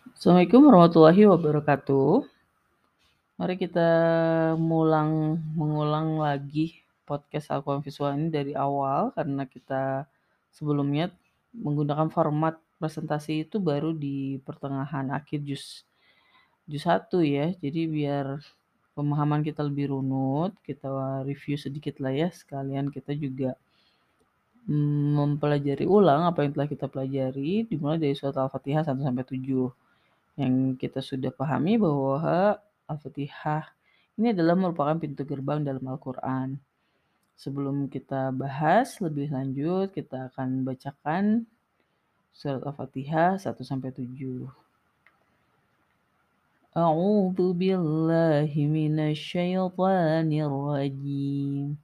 Assalamualaikum warahmatullahi wabarakatuh. Mari kita mulang mengulang lagi podcast Alquran Visual ini dari awal karena kita sebelumnya menggunakan format presentasi itu baru di pertengahan akhir juz juz 1 ya. Jadi biar pemahaman kita lebih runut, kita review sedikit lah ya sekalian kita juga mm, mempelajari ulang apa yang telah kita pelajari dimulai dari surat Al-Fatihah 1 sampai 7 yang kita sudah pahami bahwa Al-Fatihah ini adalah merupakan pintu gerbang dalam Al-Quran. Sebelum kita bahas lebih lanjut, kita akan bacakan surat Al-Fatihah 1 sampai 7. A'udzu billahi minasyaitonir rajim.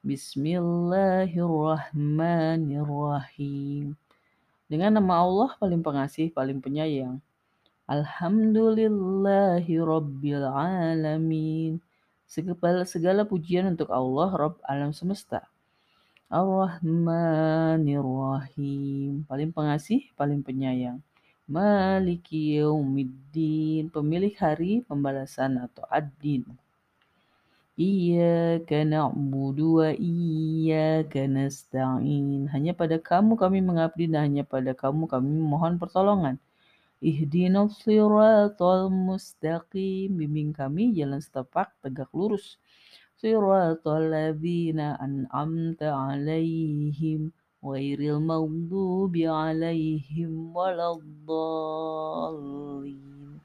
Bismillahirrahmanirrahim. Dengan nama Allah paling pengasih, paling penyayang. Alhamdulillahi Rabbil Alamin. Segala, segala pujian untuk Allah, Rabb alam semesta. Ar-Rahmanir-Rahim. Paling pengasih, paling penyayang. Maliki Yaumiddin. Pemilik hari pembalasan atau ad-din. Iyyaka na'budu wa iyyaka nasta'in. Hanya pada kamu kami mengabdi dan hanya pada kamu kami memohon pertolongan. Ihdinas siratal mustaqim. Bimbing kami jalan setapak tegak lurus. Siratal ladzina an'amta alaihim ghairil maghdubi alaihim waladdallin.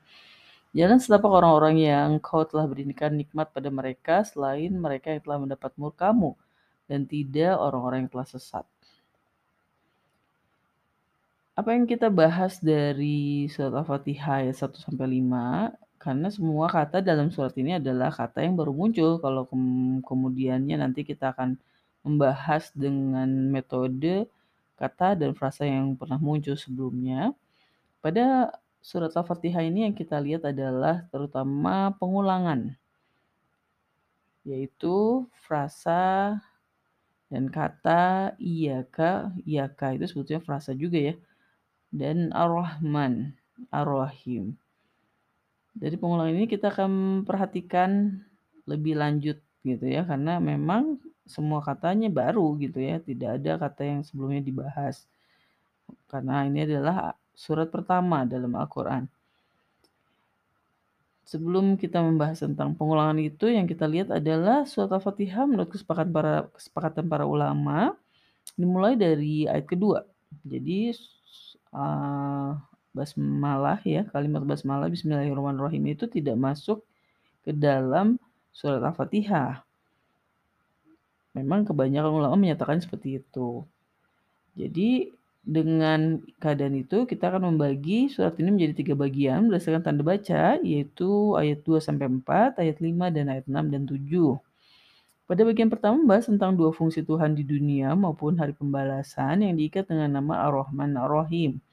Jalan setapak orang-orang yang kau telah berikan nikmat pada mereka selain mereka yang telah mendapat murkamu dan tidak orang-orang yang telah sesat apa yang kita bahas dari surat Al-Fatihah ayat 1 sampai 5 karena semua kata dalam surat ini adalah kata yang baru muncul. Kalau ke kemudiannya nanti kita akan membahas dengan metode kata dan frasa yang pernah muncul sebelumnya. Pada surat Al-Fatihah ini yang kita lihat adalah terutama pengulangan yaitu frasa dan kata iyaka, iyaka itu sebetulnya frasa juga ya dan Ar-Rahman, Ar-Rahim. Dari pengulangan ini kita akan perhatikan lebih lanjut gitu ya karena memang semua katanya baru gitu ya, tidak ada kata yang sebelumnya dibahas. Karena ini adalah surat pertama dalam Al-Qur'an. Sebelum kita membahas tentang pengulangan itu, yang kita lihat adalah surat Al-Fatihah menurut kesepakatan para kesepakatan para ulama dimulai dari ayat kedua. Jadi uh, basmalah ya, kalimat basmalah bismillahirrahmanirrahim itu tidak masuk ke dalam surat Al-Fatihah. Memang kebanyakan ulama menyatakan seperti itu. Jadi dengan keadaan itu kita akan membagi surat ini menjadi tiga bagian berdasarkan tanda baca yaitu ayat 2 sampai 4, ayat 5 dan ayat 6 dan 7. Pada bagian pertama membahas tentang dua fungsi Tuhan di dunia maupun hari pembalasan yang diikat dengan nama Ar-Rahman Ar-Rahim.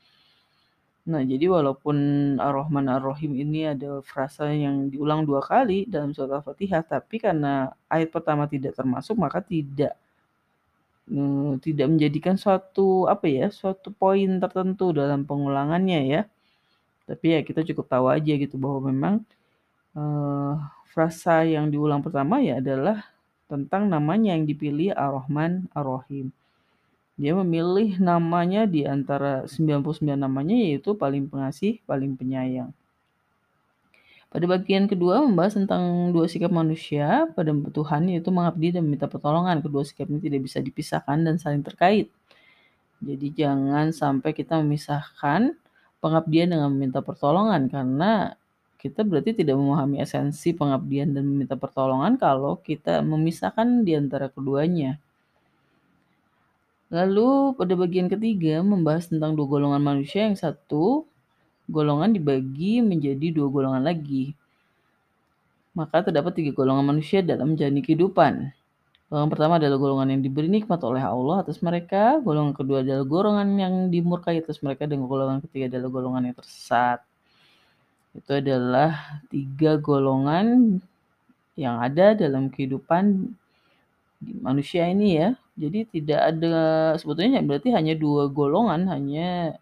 Nah, jadi walaupun Ar-Rahman Ar-Rahim ini ada frasa yang diulang dua kali dalam surat Al-Fatihah, tapi karena ayat pertama tidak termasuk, maka tidak hmm, tidak menjadikan suatu apa ya, suatu poin tertentu dalam pengulangannya ya. Tapi ya kita cukup tahu aja gitu bahwa memang uh, frasa yang diulang pertama ya adalah tentang namanya yang dipilih Ar-Rahman Ar-Rahim. Dia memilih namanya di antara 99 namanya yaitu paling pengasih, paling penyayang. Pada bagian kedua membahas tentang dua sikap manusia pada Tuhan yaitu mengabdi dan meminta pertolongan. Kedua sikap ini tidak bisa dipisahkan dan saling terkait. Jadi jangan sampai kita memisahkan pengabdian dengan meminta pertolongan karena kita berarti tidak memahami esensi pengabdian dan meminta pertolongan kalau kita memisahkan di antara keduanya. Lalu pada bagian ketiga membahas tentang dua golongan manusia yang satu golongan dibagi menjadi dua golongan lagi. Maka terdapat tiga golongan manusia dalam menjalani kehidupan. Golongan pertama adalah golongan yang diberi nikmat oleh Allah atas mereka. Golongan kedua adalah golongan yang dimurkai atas mereka. Dan golongan ketiga adalah golongan yang tersesat. Itu adalah tiga golongan yang ada dalam kehidupan manusia ini ya. Jadi tidak ada sebetulnya berarti hanya dua golongan, hanya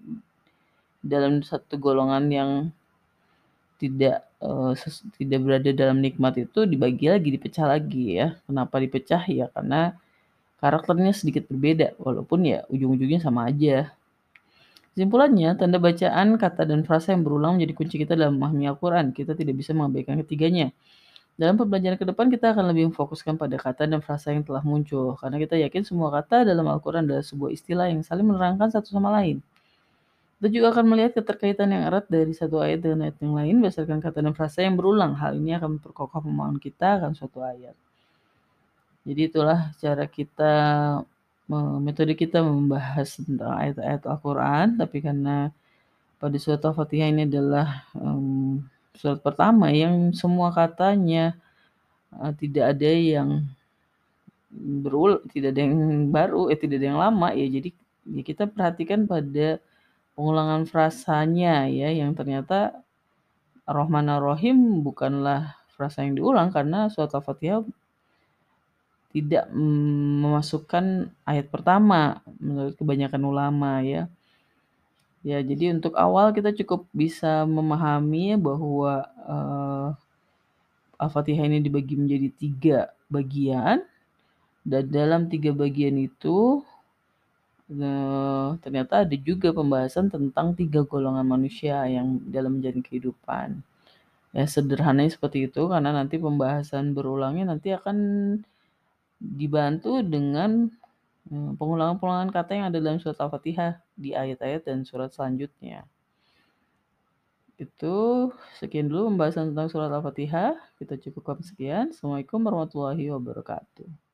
dalam satu golongan yang tidak, ses tidak berada dalam nikmat itu dibagi lagi, dipecah lagi ya. Kenapa dipecah? Ya karena karakternya sedikit berbeda, walaupun ya ujung-ujungnya sama aja. Kesimpulannya, tanda bacaan, kata, dan frasa yang berulang menjadi kunci kita dalam memahami Al-Quran. Kita tidak bisa mengabaikan ketiganya. Dalam pembelajaran ke depan, kita akan lebih memfokuskan pada kata dan frasa yang telah muncul, karena kita yakin semua kata dalam Al-Quran adalah sebuah istilah yang saling menerangkan satu sama lain. Kita juga akan melihat keterkaitan yang erat dari satu ayat dengan ayat yang lain berdasarkan kata dan frasa yang berulang. Hal ini akan memperkokoh pemahaman kita akan suatu ayat. Jadi itulah cara kita metode kita membahas tentang ayat-ayat Al-Quran, tapi karena pada surat Al-Fatihah ini adalah um, surat pertama yang semua katanya uh, tidak ada yang berul, tidak ada yang baru, eh tidak ada yang lama ya. Jadi ya kita perhatikan pada pengulangan frasanya ya, yang ternyata Ar-Rahman Ar-Rahim bukanlah frasa yang diulang karena surat Al-Fatihah tidak memasukkan ayat pertama menurut kebanyakan ulama ya. Ya, jadi untuk awal kita cukup bisa memahami bahwa uh, Al-Fatihah ini dibagi menjadi tiga bagian dan dalam tiga bagian itu uh, ternyata ada juga pembahasan tentang tiga golongan manusia yang dalam menjalani kehidupan. Ya sederhananya seperti itu karena nanti pembahasan berulangnya nanti akan dibantu dengan eh, pengulangan-pengulangan kata yang ada dalam surat Al-Fatihah di ayat-ayat dan surat selanjutnya. Itu sekian dulu pembahasan tentang surat Al-Fatihah. Kita cukupkan sekian. Assalamualaikum warahmatullahi wabarakatuh.